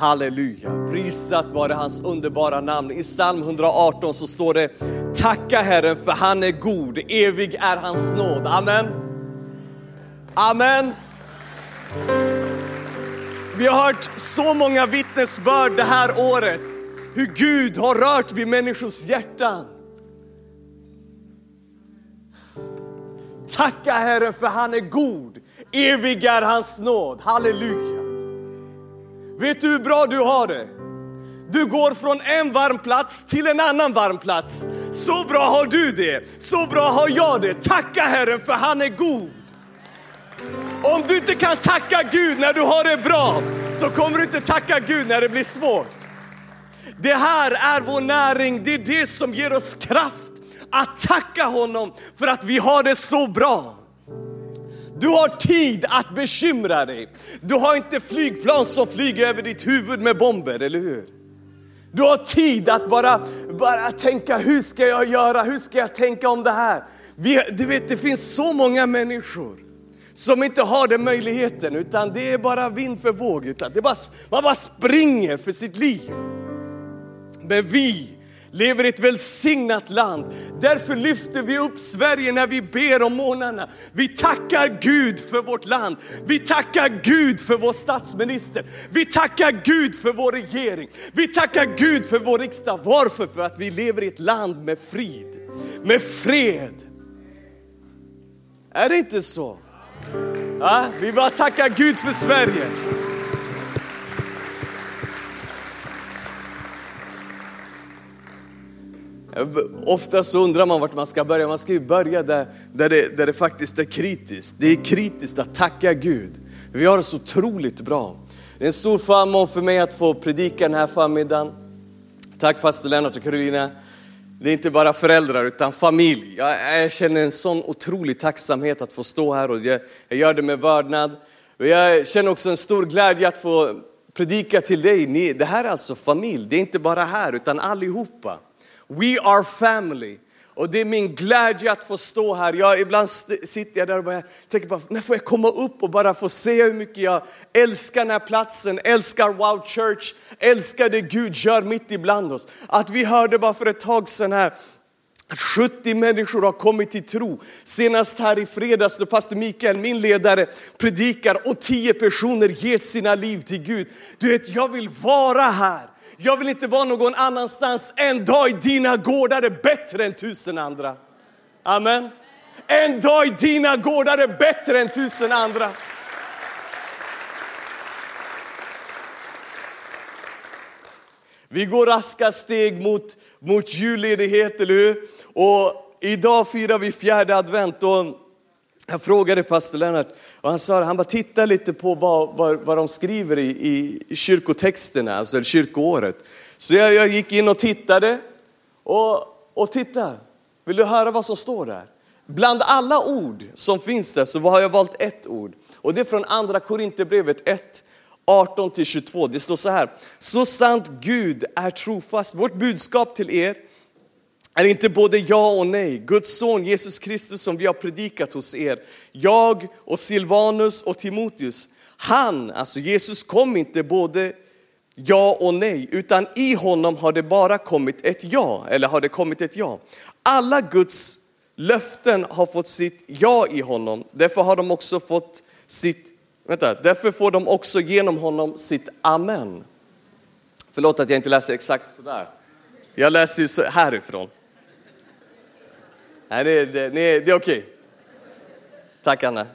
Halleluja, prisat vare hans underbara namn. I psalm 118 så står det, tacka Herren för han är god, evig är hans nåd. Amen. Amen. Vi har hört så många vittnesbörd det här året, hur Gud har rört vid människors hjärtan. Tacka Herren för han är god, evig är hans nåd. Halleluja. Vet du hur bra du har det? Du går från en varm plats till en annan varm plats. Så bra har du det, så bra har jag det. Tacka Herren för han är god. Om du inte kan tacka Gud när du har det bra, så kommer du inte tacka Gud när det blir svårt. Det här är vår näring, det är det som ger oss kraft att tacka honom för att vi har det så bra. Du har tid att bekymra dig. Du har inte flygplan som flyger över ditt huvud med bomber, eller hur? Du har tid att bara, bara tänka, hur ska jag göra? Hur ska jag tänka om det här? Vi, du vet, det finns så många människor som inte har den möjligheten, utan det är bara vind för våg. Utan det bara, man bara springer för sitt liv. Men vi lever i ett välsignat land. Därför lyfter vi upp Sverige när vi ber om morgnarna. Vi tackar Gud för vårt land. Vi tackar Gud för vår statsminister. Vi tackar Gud för vår regering. Vi tackar Gud för vår riksdag. Varför? För att vi lever i ett land med frid, med fred. Är det inte så? Ja, vi bara tackar Gud för Sverige. Oftast undrar man vart man ska börja. Man ska ju börja där, där, det, där det faktiskt är kritiskt. Det är kritiskt att tacka Gud. Vi har det så otroligt bra. Det är en stor förmån för mig att få predika den här förmiddagen. Tack pastor Lennart och Karolina. Det är inte bara föräldrar utan familj. Jag, jag känner en sån otrolig tacksamhet att få stå här och jag, jag gör det med vördnad. Och jag känner också en stor glädje att få predika till dig. Ni, det här är alltså familj, det är inte bara här utan allihopa. We are family. Och det är min glädje att få stå här. Jag, ibland sitter jag där och bara tänker bara, när får jag komma upp och bara få se hur mycket jag älskar den här platsen, älskar Wow Church, älskar det Gud gör mitt ibland oss. Att vi hörde bara för ett tag sedan här att 70 människor har kommit till tro. Senast här i fredags då pastor Mikael, min ledare, predikar och 10 personer ger sina liv till Gud. Du vet, jag vill vara här. Jag vill inte vara någon annanstans. En dag i dina gårdar är bättre än tusen andra. Amen. En dag i dina gårdar är bättre än tusen andra. Vi går raska steg mot, mot julledighet, eller hur? Och idag firar vi fjärde advent. Och jag frågade pastor Lennart och han sa, han bara titta lite på vad, vad, vad de skriver i, i kyrkotexterna, alltså kyrkoåret. Så jag, jag gick in och tittade och, och titta, vill du höra vad som står där? Bland alla ord som finns där så har jag valt ett ord och det är från andra Korinthierbrevet 1, 18 till 22. Det står så här, så sant Gud är trofast, vårt budskap till er är inte både ja och nej. Guds son Jesus Kristus som vi har predikat hos er, jag och Silvanus och Timoteus, han, alltså Jesus kom inte både ja och nej, utan i honom har det bara kommit ett ja, eller har det kommit ett ja. Alla Guds löften har fått sitt ja i honom, därför har de också fått sitt, vänta, därför får de också genom honom sitt amen. Förlåt att jag inte läser exakt sådär. Jag läser härifrån. Nej, det, det, det, det är okej. Tack Anna.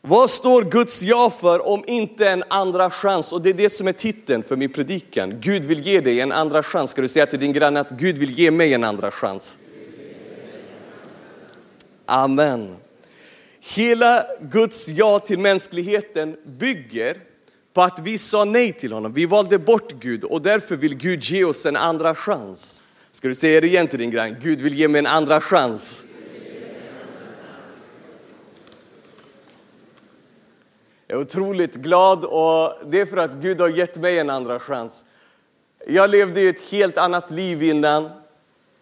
Vad står Guds ja för om inte en andra chans? Och det är det som är titeln för min predikan. Gud vill ge dig en andra chans. Ska du säga till din granne att Gud vill ge mig en andra chans? Amen. Hela Guds ja till mänskligheten bygger på att vi sa nej till honom. Vi valde bort Gud och därför vill Gud ge oss en andra chans. Ska du säga det igen till din grann? Gud vill ge mig en andra chans. Jag är otroligt glad och det är för att Gud har gett mig en andra chans. Jag levde ett helt annat liv innan.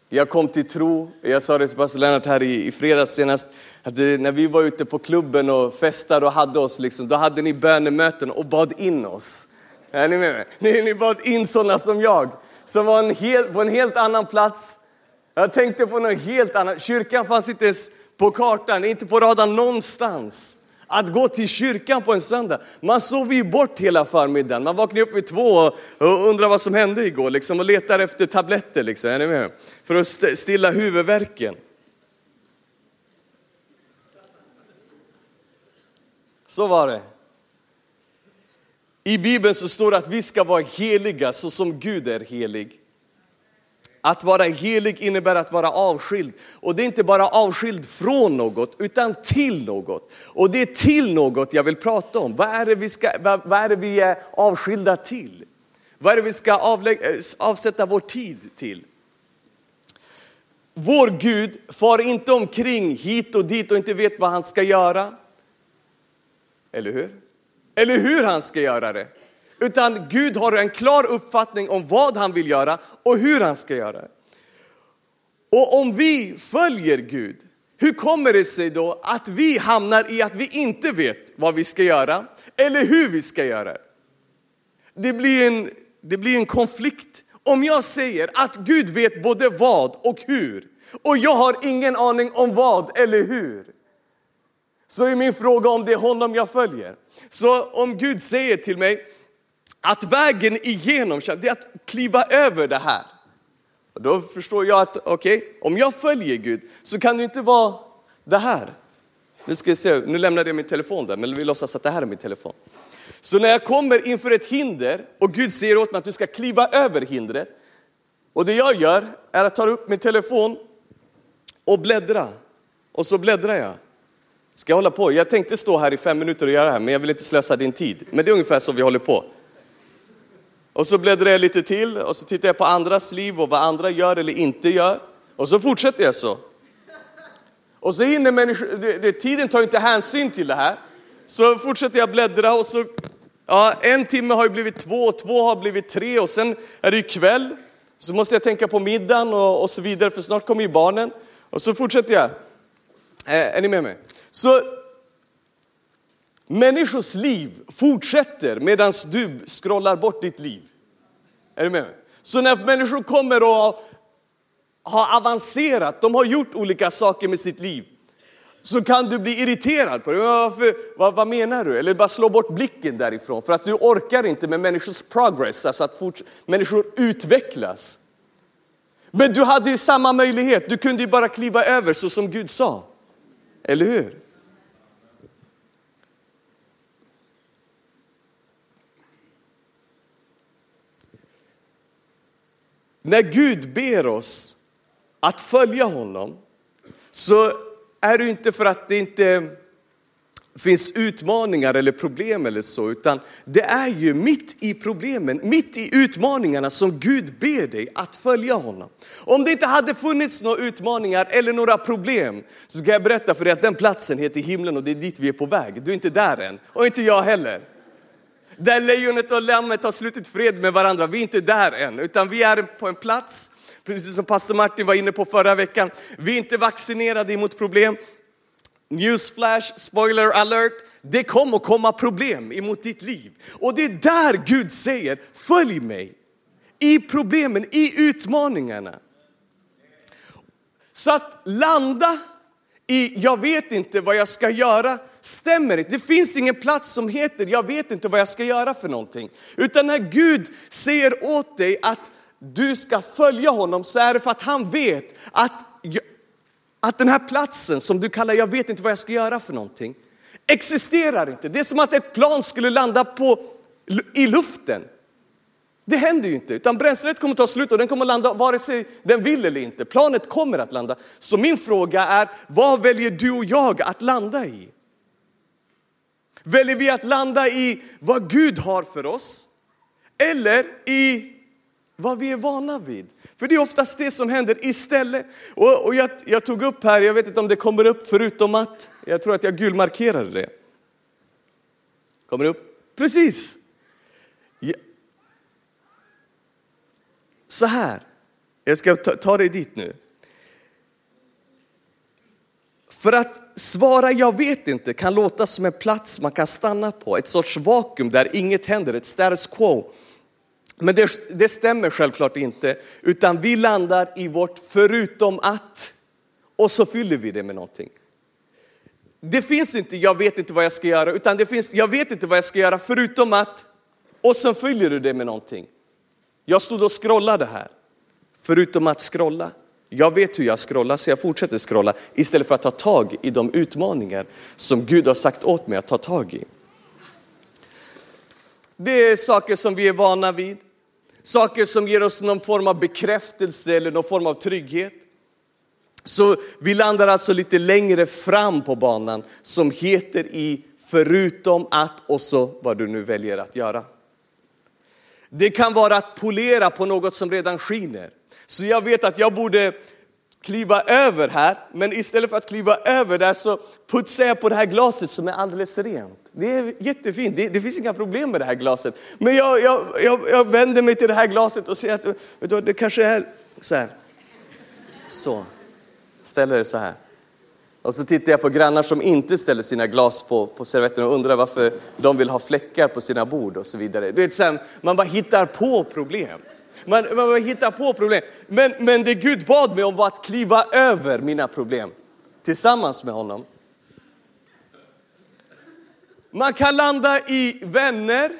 jag kom till tro. Jag sa det till pastor Lennart här i, i fredags senast, att det, när vi var ute på klubben och festade och hade oss, liksom, då hade ni bönemöten och bad in oss. Är ni med mig? Ni, ni bad in sådana som jag, som var en hel, på en helt annan plats. Jag tänkte på något helt annat. Kyrkan fanns inte ens på kartan, inte på radarn någonstans. Att gå till kyrkan på en söndag. Man sov ju bort hela förmiddagen. Man vaknade upp vid två och undrar vad som hände igår liksom, och letar efter tabletter. Liksom, är ni med? För att stilla huvudvärken. Så var det. I Bibeln så står det att vi ska vara heliga så som Gud är helig. Att vara helig innebär att vara avskild. Och det är inte bara avskild från något, utan till något. Och det är till något jag vill prata om. Vad är det vi, ska, vad, vad är, det vi är avskilda till? Vad är det vi ska avlägga, eh, avsätta vår tid till? Vår Gud far inte omkring hit och dit och inte vet vad han ska göra. Eller hur? Eller hur han ska göra det. Utan Gud har en klar uppfattning om vad han vill göra och hur han ska göra det. Och om vi följer Gud, hur kommer det sig då att vi hamnar i att vi inte vet vad vi ska göra eller hur vi ska göra det? Det blir en, det blir en konflikt. Om jag säger att Gud vet både vad och hur och jag har ingen aning om vad eller hur. Så är min fråga om det är honom jag följer. Så om Gud säger till mig, att vägen igenom det är att kliva över det här. Då förstår jag att okej, okay, om jag följer Gud så kan det inte vara det här. Nu ska jag se, nu lämnade jag min telefon där, men vi låtsas att det här är min telefon. Så när jag kommer inför ett hinder och Gud säger åt mig att du ska kliva över hindret. Och det jag gör är att ta upp min telefon och bläddra. Och så bläddrar jag. Ska jag hålla på? Jag tänkte stå här i fem minuter och göra det här, men jag vill inte slösa din tid. Men det är ungefär så vi håller på. Och så bläddrar jag lite till och så tittar jag på andras liv och vad andra gör eller inte gör. Och så fortsätter jag så. Och så hinner människor, det, det, tiden tar inte hänsyn till det här. Så fortsätter jag bläddra och så, ja en timme har ju blivit två, två har blivit tre och sen är det ju kväll. Så måste jag tänka på middagen och, och så vidare för snart kommer ju barnen. Och så fortsätter jag. Är, är ni med mig? Så Människors liv fortsätter medan du scrollar bort ditt liv. Är du med mig? Så när människor kommer och har avancerat, de har gjort olika saker med sitt liv, så kan du bli irriterad på det. Varför, vad, vad, menar du? Eller bara slå bort blicken därifrån, för att du orkar inte med människors progress, alltså att fort, människor utvecklas. Men du hade ju samma möjlighet, du kunde ju bara kliva över så som Gud sa. Eller hur? När Gud ber oss att följa honom så är det inte för att det inte finns utmaningar eller problem eller så, utan det är ju mitt i problemen, mitt i utmaningarna som Gud ber dig att följa honom. Om det inte hade funnits några utmaningar eller några problem så kan jag berätta för dig att den platsen heter himlen och det är dit vi är på väg. Du är inte där än och inte jag heller. Där lejonet och lammet har slutit fred med varandra. Vi är inte där än, utan vi är på en plats, precis som pastor Martin var inne på förra veckan. Vi är inte vaccinerade emot problem. Newsflash, spoiler alert. Det kommer komma problem emot ditt liv. Och det är där Gud säger, följ mig. I problemen, i utmaningarna. Så att landa i, jag vet inte vad jag ska göra, stämmer inte. Det finns ingen plats som heter, jag vet inte vad jag ska göra för någonting. Utan när Gud säger åt dig att du ska följa honom så är det för att han vet att, att den här platsen som du kallar, jag vet inte vad jag ska göra för någonting, existerar inte. Det är som att ett plan skulle landa på, i luften. Det händer ju inte, utan bränslet kommer ta slut och den kommer landa vare sig den vill eller inte. Planet kommer att landa. Så min fråga är, vad väljer du och jag att landa i? Väljer vi att landa i vad Gud har för oss? Eller i vad vi är vana vid? För det är oftast det som händer istället. Och, och jag, jag, tog upp här, jag vet inte om det kommer upp förutom att, jag tror att jag gulmarkerade det. Kommer det upp? Precis. Ja. Så här, Jag ska ta, ta dig dit nu. För att svara jag vet inte kan låta som en plats man kan stanna på, ett sorts vakuum där inget händer, ett status quo. Men det, det stämmer självklart inte, utan vi landar i vårt förutom att och så fyller vi det med någonting. Det finns inte, jag vet inte vad jag ska göra, utan det finns, jag vet inte vad jag ska göra förutom att och så fyller du det med någonting. Jag stod och scrollade här, förutom att scrolla. Jag vet hur jag scrollar så jag fortsätter scrolla istället för att ta tag i de utmaningar som Gud har sagt åt mig att ta tag i. Det är saker som vi är vana vid, saker som ger oss någon form av bekräftelse eller någon form av trygghet. Så vi landar alltså lite längre fram på banan som heter i förutom att och så vad du nu väljer att göra. Det kan vara att polera på något som redan skiner. Så jag vet att jag borde kliva över här, men istället för att kliva över där så putsar jag på det här glaset som är alldeles rent. Det är jättefint, det, det finns inga problem med det här glaset. Men jag, jag, jag, jag vänder mig till det här glaset och säger att vet du, det kanske är så här. Så, ställer det så här. Och så tittar jag på grannar som inte ställer sina glas på, på servetterna och undrar varför de vill ha fläckar på sina bord och så vidare. Du vet, så här, man bara hittar på problem. Man, man hittar på problem. Men, men det Gud bad mig om var att kliva över mina problem tillsammans med honom. Man kan landa i vänner,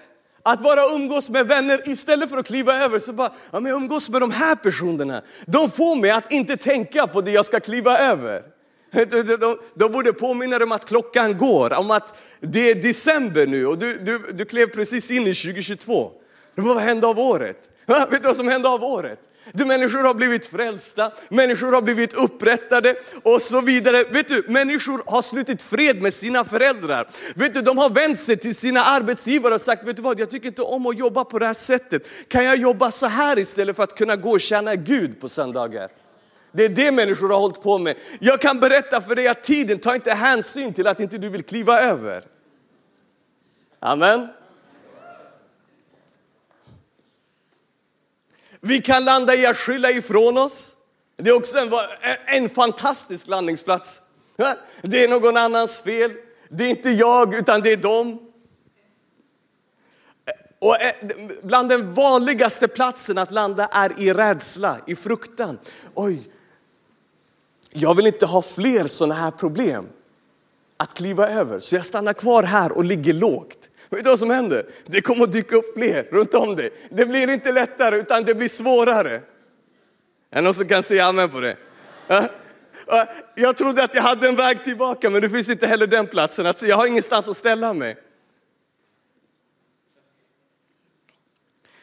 att bara umgås med vänner istället för att kliva över så bara, ja men jag umgås med de här personerna. De får mig att inte tänka på det jag ska kliva över. De, de, de borde påminna dig om att klockan går, om att det är december nu och du, du, du klev precis in i 2022. Vad hände av året? Vet du vad som hände av året? Du, människor har blivit frälsta, människor har blivit upprättade och så vidare. Vet du, människor har slutit fred med sina föräldrar. Vet du, de har vänt sig till sina arbetsgivare och sagt, vet du vad, jag tycker inte om att jobba på det här sättet. Kan jag jobba så här istället för att kunna gå och tjäna Gud på söndagar? Det är det människor har hållit på med. Jag kan berätta för dig att tiden tar inte hänsyn till att inte du vill kliva över. Amen. Vi kan landa i att skylla ifrån oss. Det är också en, en fantastisk landningsplats. Det är någon annans fel. Det är inte jag, utan det är dem. Och eh, bland den vanligaste platsen att landa är i rädsla, i fruktan. Oj, jag vill inte ha fler sådana här problem att kliva över, så jag stannar kvar här och ligger lågt. Vet du vad som händer? Det kommer att dyka upp fler runt om dig. Det blir inte lättare utan det blir svårare. Är det någon som kan säga amen på det? Jag trodde att jag hade en väg tillbaka men det finns inte heller den platsen. Alltså, jag har ingenstans att ställa mig.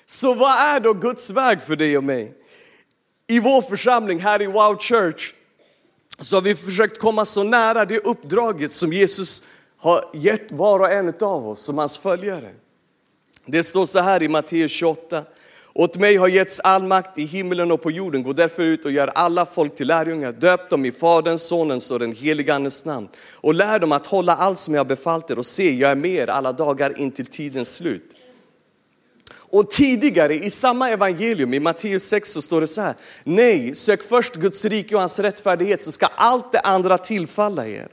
Så vad är då Guds väg för dig och mig? I vår församling här i Wow Church så har vi försökt komma så nära det uppdraget som Jesus har gett var och en av oss som hans följare. Det står så här i Matteus 28. Åt mig har getts all makt i himlen och på jorden. Gå därför ut och gör alla folk till lärjungar. Döp dem i Faderns, Sonens och den helige Andes namn. Och lär dem att hålla allt som jag har befallt er. Och se, jag är med er alla dagar in till tidens slut. Och tidigare i samma evangelium, i Matteus 6, så står det så här. Nej, sök först Guds rike och hans rättfärdighet så ska allt det andra tillfalla er.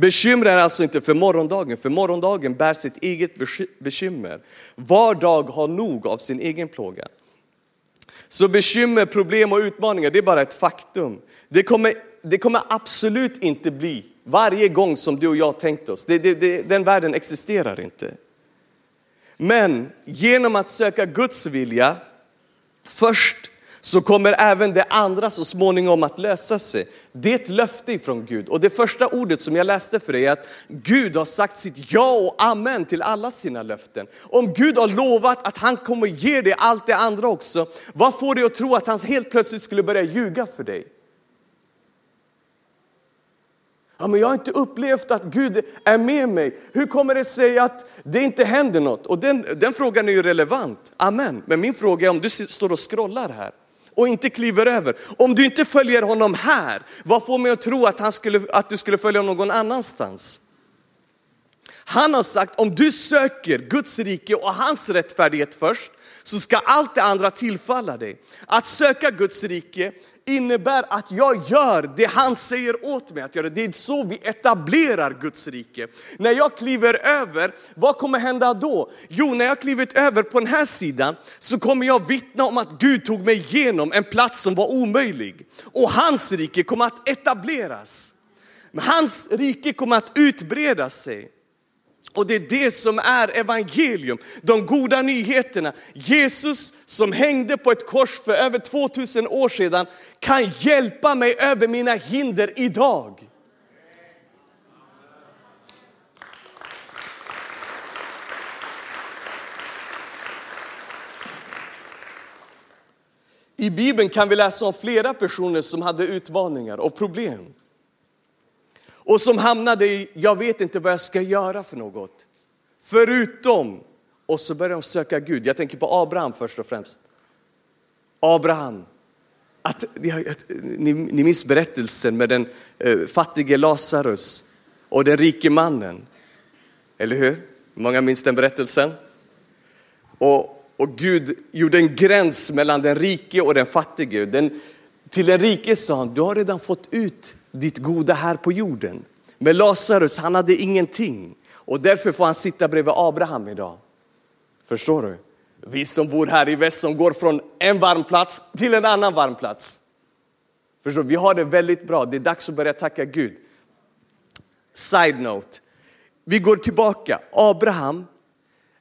Bekymra er alltså inte för morgondagen, för morgondagen bär sitt eget bekymmer. Var dag har nog av sin egen plåga. Så bekymmer, problem och utmaningar, det är bara ett faktum. Det kommer, det kommer absolut inte bli varje gång som du och jag tänkt oss. Det, det, det, den världen existerar inte. Men genom att söka Guds vilja först så kommer även det andra så småningom att lösa sig. Det är ett löfte ifrån Gud. Och det första ordet som jag läste för dig är att Gud har sagt sitt ja och amen till alla sina löften. Om Gud har lovat att han kommer ge dig allt det andra också, vad får dig att tro att han helt plötsligt skulle börja ljuga för dig? Ja, men jag har inte upplevt att Gud är med mig. Hur kommer det sig att det inte händer något? Och den, den frågan är ju relevant. Amen. Men min fråga är om du står och scrollar här och inte kliver över. Om du inte följer honom här, vad får mig att tro att, han skulle, att du skulle följa honom någon annanstans? Han har sagt om du söker Guds rike och hans rättfärdighet först så ska allt det andra tillfalla dig. Att söka Guds rike innebär att jag gör det han säger åt mig att göra. Det är så vi etablerar Guds rike. När jag kliver över, vad kommer hända då? Jo, när jag klivit över på den här sidan så kommer jag vittna om att Gud tog mig igenom en plats som var omöjlig. Och hans rike kommer att etableras. Hans rike kommer att utbreda sig. Och det är det som är evangelium, de goda nyheterna. Jesus som hängde på ett kors för över 2000 år sedan kan hjälpa mig över mina hinder idag. I Bibeln kan vi läsa om flera personer som hade utmaningar och problem. Och som hamnade i, jag vet inte vad jag ska göra för något. Förutom, och så börjar de söka Gud. Jag tänker på Abraham först och främst. Abraham. Att, ni, ni minns berättelsen med den eh, fattige Lazarus och den rike mannen. Eller hur? Många minns den berättelsen? Och, och Gud gjorde en gräns mellan den rike och den fattige. Den, till den rike sa han, du har redan fått ut ditt goda här på jorden. Men Lazarus, han hade ingenting och därför får han sitta bredvid Abraham idag. Förstår du? Vi som bor här i väst som går från en varm plats till en annan varm plats. Förstår du? Vi har det väldigt bra. Det är dags att börja tacka Gud. Side note. Vi går tillbaka. Abraham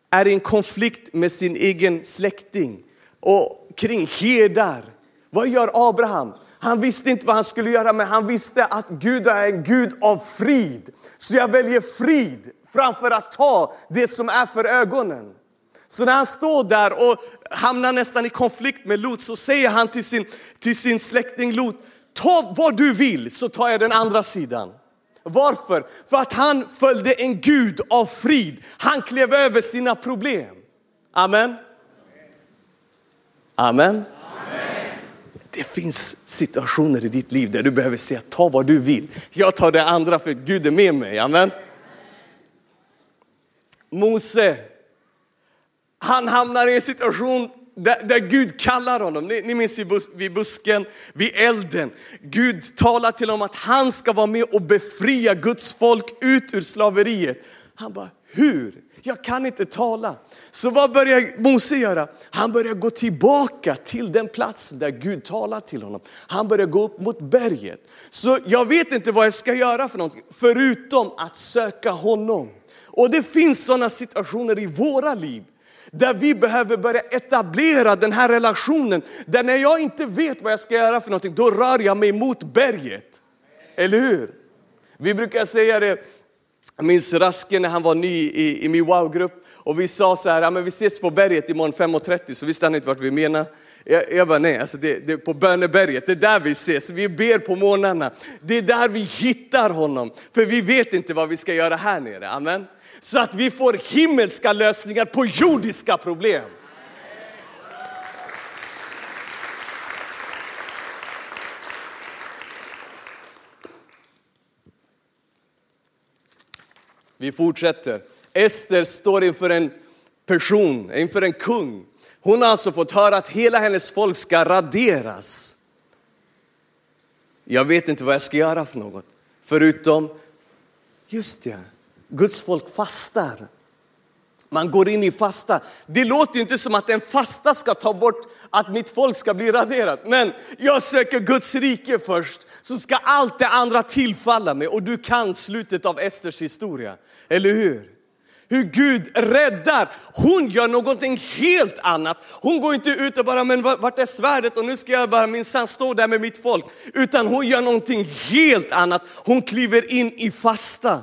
är i en konflikt med sin egen släkting och kring herdar. Vad gör Abraham? Han visste inte vad han skulle göra, men han visste att Gud är en Gud av frid. Så jag väljer frid framför att ta det som är för ögonen. Så när han står där och hamnar nästan i konflikt med Lot så säger han till sin, till sin släkting Lot, ta vad du vill så tar jag den andra sidan. Varför? För att han följde en Gud av frid. Han klev över sina problem. Amen. Amen. Det finns situationer i ditt liv där du behöver säga ta vad du vill. Jag tar det andra för Gud är med mig. Amen. Mose, han hamnar i en situation där, där Gud kallar honom. Ni, ni minns bus, vid busken, vid elden. Gud talar till honom att han ska vara med och befria Guds folk ut ur slaveriet. Han bara, hur? Jag kan inte tala. Så vad börjar Mose göra? Han börjar gå tillbaka till den platsen där Gud talar till honom. Han börjar gå upp mot berget. Så jag vet inte vad jag ska göra för någonting, förutom att söka honom. Och det finns sådana situationer i våra liv där vi behöver börja etablera den här relationen. Där när jag inte vet vad jag ska göra för någonting, då rör jag mig mot berget. Eller hur? Vi brukar säga det, jag minns Raske när han var ny i, i min wow-grupp och vi sa så här, ja, men vi ses på berget imorgon 5.30 så visste han inte vart vi menar. Jag, jag bara nej, alltså det, det är på böneberget, det är där vi ses, vi ber på morgnarna. Det är där vi hittar honom, för vi vet inte vad vi ska göra här nere. Amen. Så att vi får himmelska lösningar på jordiska problem. Vi fortsätter. Ester står inför en person, inför en kung. Hon har alltså fått höra att hela hennes folk ska raderas. Jag vet inte vad jag ska göra för något. Förutom, just det, Guds folk fastar. Man går in i fasta. Det låter ju inte som att en fasta ska ta bort att mitt folk ska bli raderat. Men jag söker Guds rike först, så ska allt det andra tillfalla mig. Och du kan slutet av Esters historia, eller hur? Hur Gud räddar. Hon gör någonting helt annat. Hon går inte ut och bara, men vart är svärdet och nu ska jag bara minsann stå där med mitt folk. Utan hon gör någonting helt annat. Hon kliver in i fasta.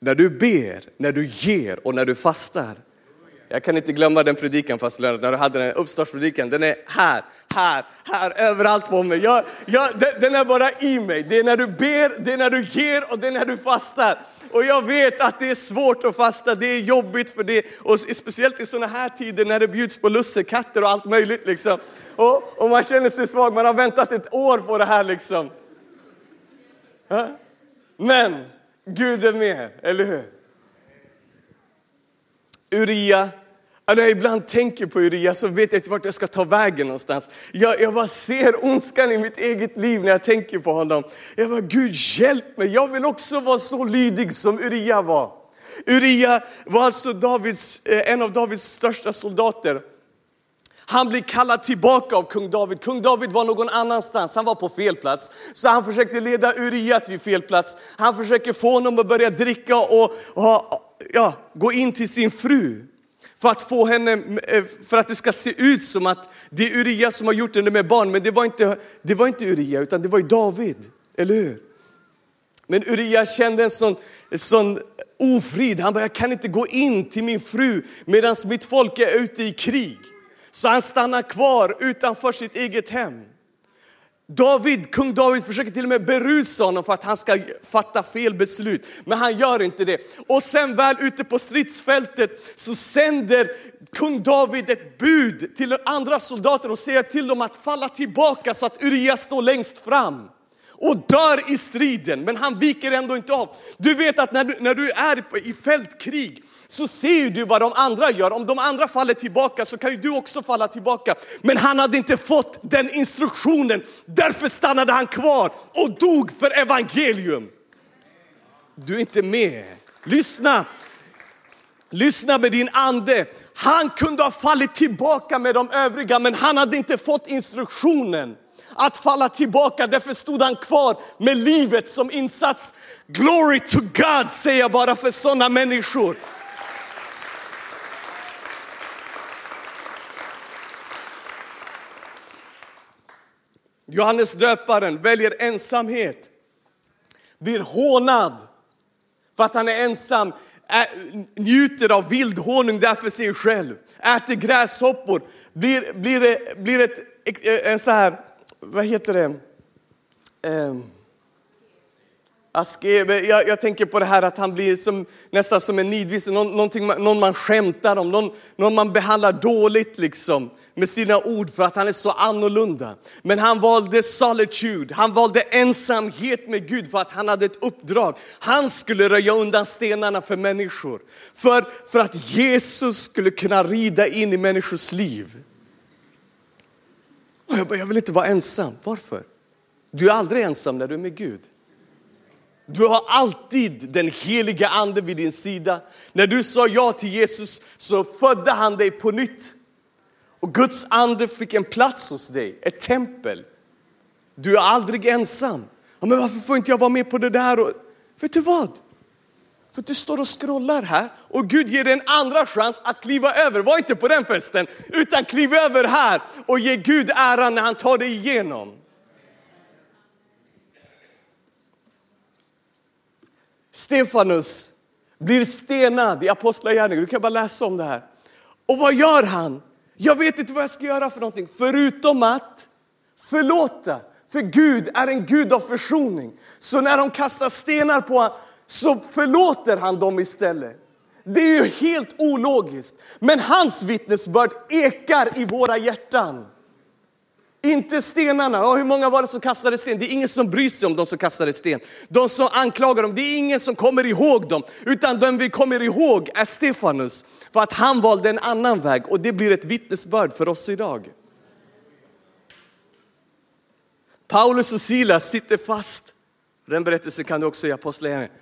När du ber, när du ger och när du fastar. Jag kan inte glömma den predikan fast Lennart, när du hade den uppstartspredikan. Den är här, här, här, överallt på mig. Jag, jag, den är bara i mig. Det är när du ber, det är när du ger och det är när du fastar. Och jag vet att det är svårt att fasta, det är jobbigt för det. Och speciellt i sådana här tider när det bjuds på lussekatter och allt möjligt. Liksom. Och, och man känner sig svag, man har väntat ett år på det här liksom. Men Gud är med, eller hur? Uria, när jag ibland tänker på Uria så vet jag inte vart jag ska ta vägen någonstans. Jag, jag bara ser ondskan i mitt eget liv när jag tänker på honom. Jag bara, Gud hjälp mig, jag vill också vara så lydig som Uria var. Uria var alltså Davids, eh, en av Davids största soldater. Han blir kallad tillbaka av kung David. Kung David var någon annanstans, han var på fel plats. Så han försökte leda Uria till fel plats. Han försöker få honom att börja dricka och, och ja, gå in till sin fru. För att få henne, eh, för att det ska se ut som att det är Uria som har gjort henne med barn. Men det var inte, det var inte Uria, utan det var ju David. Eller hur? Men Uria kände en sån, en sån ofrid. Han bara, jag kan inte gå in till min fru medan mitt folk är ute i krig. Så han stannar kvar utanför sitt eget hem. David, kung David försöker till och med berusa honom för att han ska fatta fel beslut. Men han gör inte det. Och sen väl ute på stridsfältet så sänder kung David ett bud till andra soldater och säger till dem att falla tillbaka så att Urias står längst fram och dör i striden, men han viker ändå inte av. Du vet att när du, när du är i fältkrig så ser du vad de andra gör. Om de andra faller tillbaka så kan ju du också falla tillbaka. Men han hade inte fått den instruktionen, därför stannade han kvar och dog för evangelium. Du är inte med. Lyssna, lyssna med din ande. Han kunde ha fallit tillbaka med de övriga, men han hade inte fått instruktionen att falla tillbaka. Därför stod han kvar med livet som insats. Glory to God säger jag bara för sådana människor. Johannes döparen väljer ensamhet, blir hånad för att han är ensam, njuter av vild honung för sig själv, äter gräshoppor, blir, blir, blir ett, eh, en så här vad heter det? um Askebe, jag, jag, tänker på det här att han blir som, nästan som en nidvisse, någon, någon man skämtar om, någon, någon man behandlar dåligt liksom med sina ord för att han är så annorlunda. Men han valde solitude, han valde ensamhet med Gud för att han hade ett uppdrag. Han skulle röja undan stenarna för människor. För, för att Jesus skulle kunna rida in i människors liv. Och jag bara, jag vill inte vara ensam. Varför? Du är aldrig ensam när du är med Gud. Du har alltid den heliga ande vid din sida. När du sa ja till Jesus så födde han dig på nytt. Och Guds ande fick en plats hos dig, ett tempel. Du är aldrig ensam. men varför får inte jag vara med på det där? Och, vet du vad? För du står och scrollar här och Gud ger dig en andra chans att kliva över. Var inte på den festen, utan kliv över här och ge Gud äran när han tar dig igenom. Stefanus blir stenad i Apostlagärningarna. Du kan bara läsa om det här. Och vad gör han? Jag vet inte vad jag ska göra för någonting, förutom att förlåta. För Gud är en Gud av försoning. Så när de kastar stenar på honom så förlåter han dem istället. Det är ju helt ologiskt. Men hans vittnesbörd ekar i våra hjärtan. Inte stenarna. Ja, hur många var det som kastade sten? Det är ingen som bryr sig om de som kastade sten. De som anklagar dem, det är ingen som kommer ihåg dem. Utan den vi kommer ihåg är Stefanus. För att han valde en annan väg och det blir ett vittnesbörd för oss idag. Paulus och Silas sitter fast. Den berättelsen kan du också i Apostlagärningarna.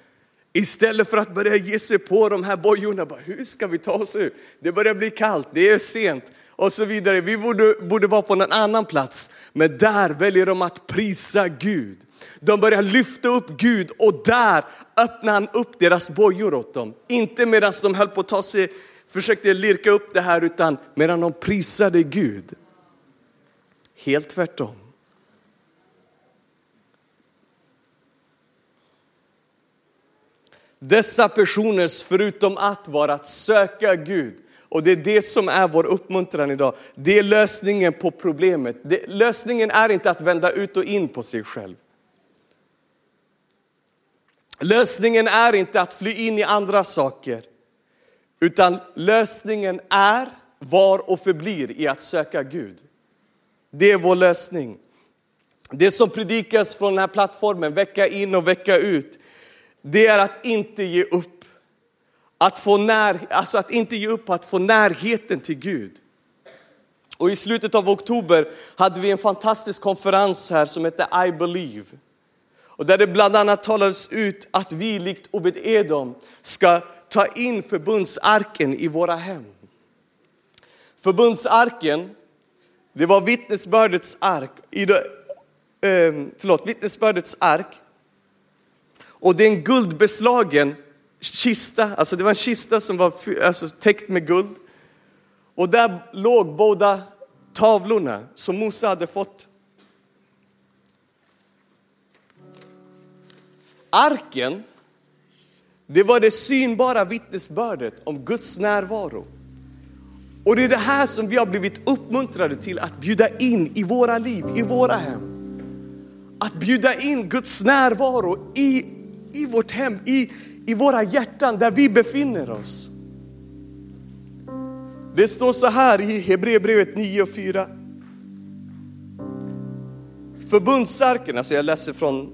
Istället för att börja ge sig på de här bojorna, bara, hur ska vi ta oss ut? Det börjar bli kallt, det är sent och så vidare. Vi borde, borde vara på någon annan plats. Men där väljer de att prisa Gud. De börjar lyfta upp Gud och där öppnar han upp deras bojor åt dem. Inte medan de höll på att ta sig, försökte lirka upp det här utan medan de prisade Gud. Helt tvärtom. Dessa personers, förutom att vara att söka Gud, och det är det som är vår uppmuntran idag. Det är lösningen på problemet. Det, lösningen är inte att vända ut och in på sig själv. Lösningen är inte att fly in i andra saker. Utan lösningen är, var och förblir i att söka Gud. Det är vår lösning. Det som predikas från den här plattformen vecka in och vecka ut, det är att inte ge upp att, få när, alltså att inte ge upp, att få närheten till Gud. Och i slutet av oktober hade vi en fantastisk konferens här som hette I believe. Och där det bland annat talades ut att vi likt Obed Edom ska ta in förbundsarken i våra hem. Förbundsarken, det var vittnesbördets ark, i det, eh, förlåt, vittnesbördets ark. Och det är en guldbeslagen kista, alltså det var en kista som var alltså, täckt med guld. Och där låg båda tavlorna som Mose hade fått. Arken, det var det synbara vittnesbördet om Guds närvaro. Och det är det här som vi har blivit uppmuntrade till att bjuda in i våra liv, i våra hem. Att bjuda in Guds närvaro i, i vårt hem, i, i våra hjärtan där vi befinner oss. Det står så här i Hebreerbrevet 9 och 4. Förbundsarken, alltså jag läser från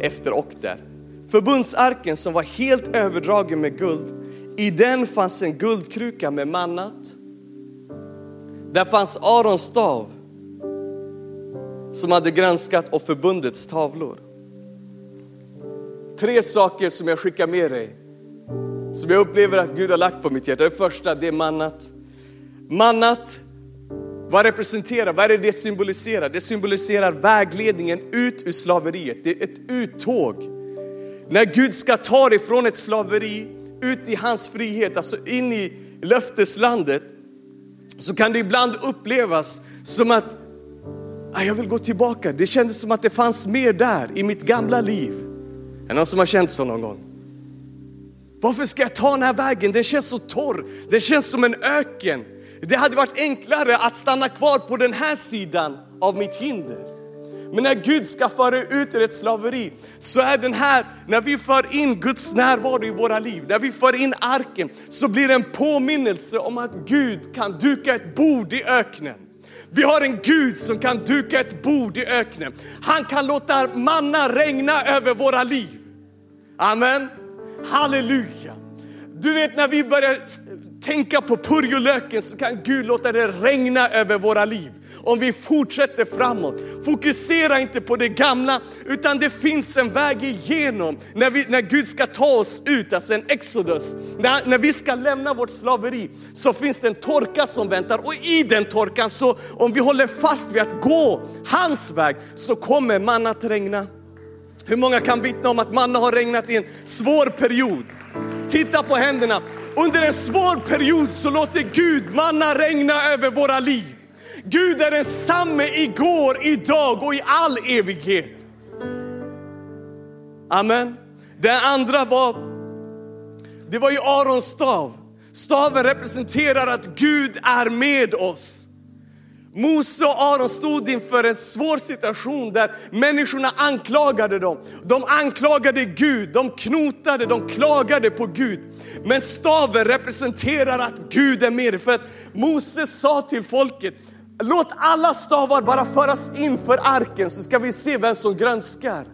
efter och där. Förbundsarken som var helt överdragen med guld, i den fanns en guldkruka med mannat. Där fanns Arons stav som hade granskat och förbundets tavlor. Tre saker som jag skickar med dig, som jag upplever att Gud har lagt på mitt hjärta. Det första, det är mannat. Mannat, vad representerar, vad är det det symboliserar? Det symboliserar vägledningen ut ur slaveriet. Det är ett uttåg. När Gud ska ta dig från ett slaveri ut i hans frihet, alltså in i löfteslandet, så kan det ibland upplevas som att ah, jag vill gå tillbaka. Det kändes som att det fanns mer där i mitt gamla liv. Är det någon som har känt så någon gång? Varför ska jag ta den här vägen? Den känns så torr. den känns som en öken. Det hade varit enklare att stanna kvar på den här sidan av mitt hinder. Men när Gud ska föra ut ur ett slaveri så är den här, när vi för in Guds närvaro i våra liv, när vi för in arken så blir det en påminnelse om att Gud kan duka ett bord i öknen. Vi har en Gud som kan duka ett bord i öknen. Han kan låta manna regna över våra liv. Amen. Halleluja. Du vet när vi börjar tänka på purjolöken så kan Gud låta det regna över våra liv. Om vi fortsätter framåt. Fokusera inte på det gamla utan det finns en väg igenom när, vi, när Gud ska ta oss ut, alltså en exodus. När, när vi ska lämna vårt slaveri så finns det en torka som väntar och i den torkan så om vi håller fast vid att gå hans väg så kommer man att regna. Hur många kan vittna om att manna har regnat i en svår period? Titta på händerna. Under en svår period så låter Gud manna regna över våra liv. Gud är densamme igår, idag och i all evighet. Amen. Det andra var, det var ju Arons stav. Staven representerar att Gud är med oss. Mose och Aron stod inför en svår situation där människorna anklagade dem. De anklagade Gud, de knotade, de klagade på Gud. Men staven representerar att Gud är med. För att Mose sa till folket, låt alla stavar bara föras in för arken så ska vi se vem som grönskar.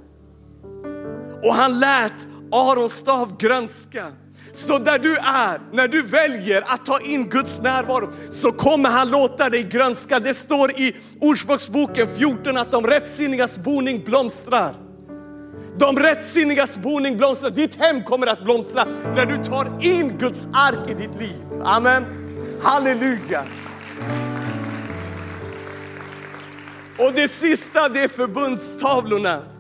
Och han lät Arons stav grönska. Så där du är, när du väljer att ta in Guds närvaro så kommer han låta dig grönska. Det står i Ordspråksboken 14 att de rättsinnigas boning blomstrar. De rättsinnigas boning blomstrar. Ditt hem kommer att blomstra när du tar in Guds ark i ditt liv. Amen. Halleluja. Och det sista det är förbundstavlorna.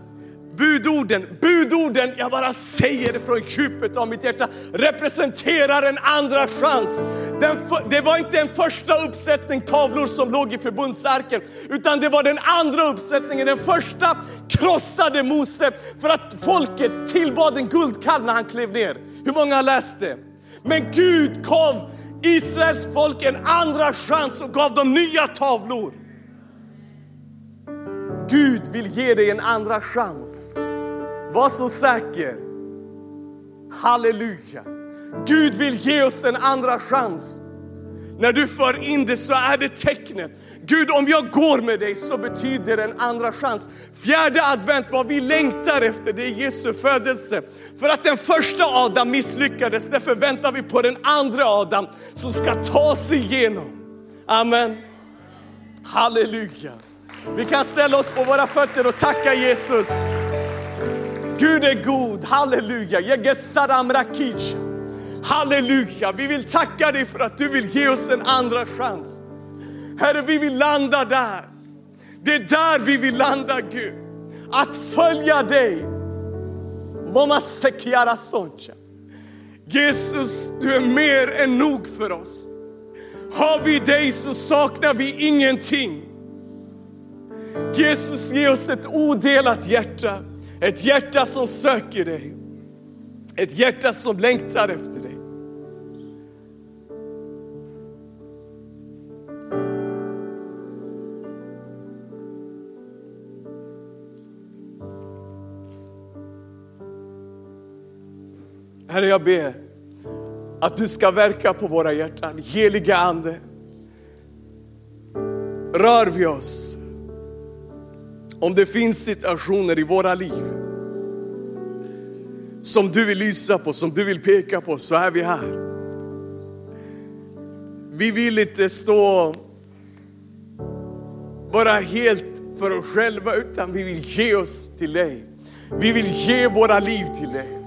Budorden, budorden, jag bara säger det från djupet av mitt hjärta, representerar en andra chans. Den, det var inte en första uppsättning tavlor som låg i förbundsarken, utan det var den andra uppsättningen. Den första krossade Mose för att folket tillbad en guldkalv när han klev ner. Hur många har läst det? Men Gud gav Israels folk en andra chans och gav dem nya tavlor. Gud vill ge dig en andra chans. Var så säker. Halleluja. Gud vill ge oss en andra chans. När du för in det så är det tecknet. Gud, om jag går med dig så betyder det en andra chans. Fjärde advent, vad vi längtar efter, det är Jesu födelse. För att den första Adam misslyckades, därför väntar vi på den andra Adam som ska ta sig igenom. Amen. Halleluja. Vi kan ställa oss på våra fötter och tacka Jesus. Gud är god, halleluja. Halleluja, vi vill tacka dig för att du vill ge oss en andra chans. Herre, vi vill landa där. Det är där vi vill landa Gud. Att följa dig. Jesus, du är mer än nog för oss. Har vi dig så saknar vi ingenting. Jesus, ge oss ett odelat hjärta. Ett hjärta som söker dig. Ett hjärta som längtar efter dig. Herre, jag ber att du ska verka på våra hjärtan. Heliga Ande, rör vi oss. Om det finns situationer i våra liv som du vill lysa på, som du vill peka på, så är vi här. Vi vill inte stå bara helt för oss själva, utan vi vill ge oss till dig. Vi vill ge våra liv till dig.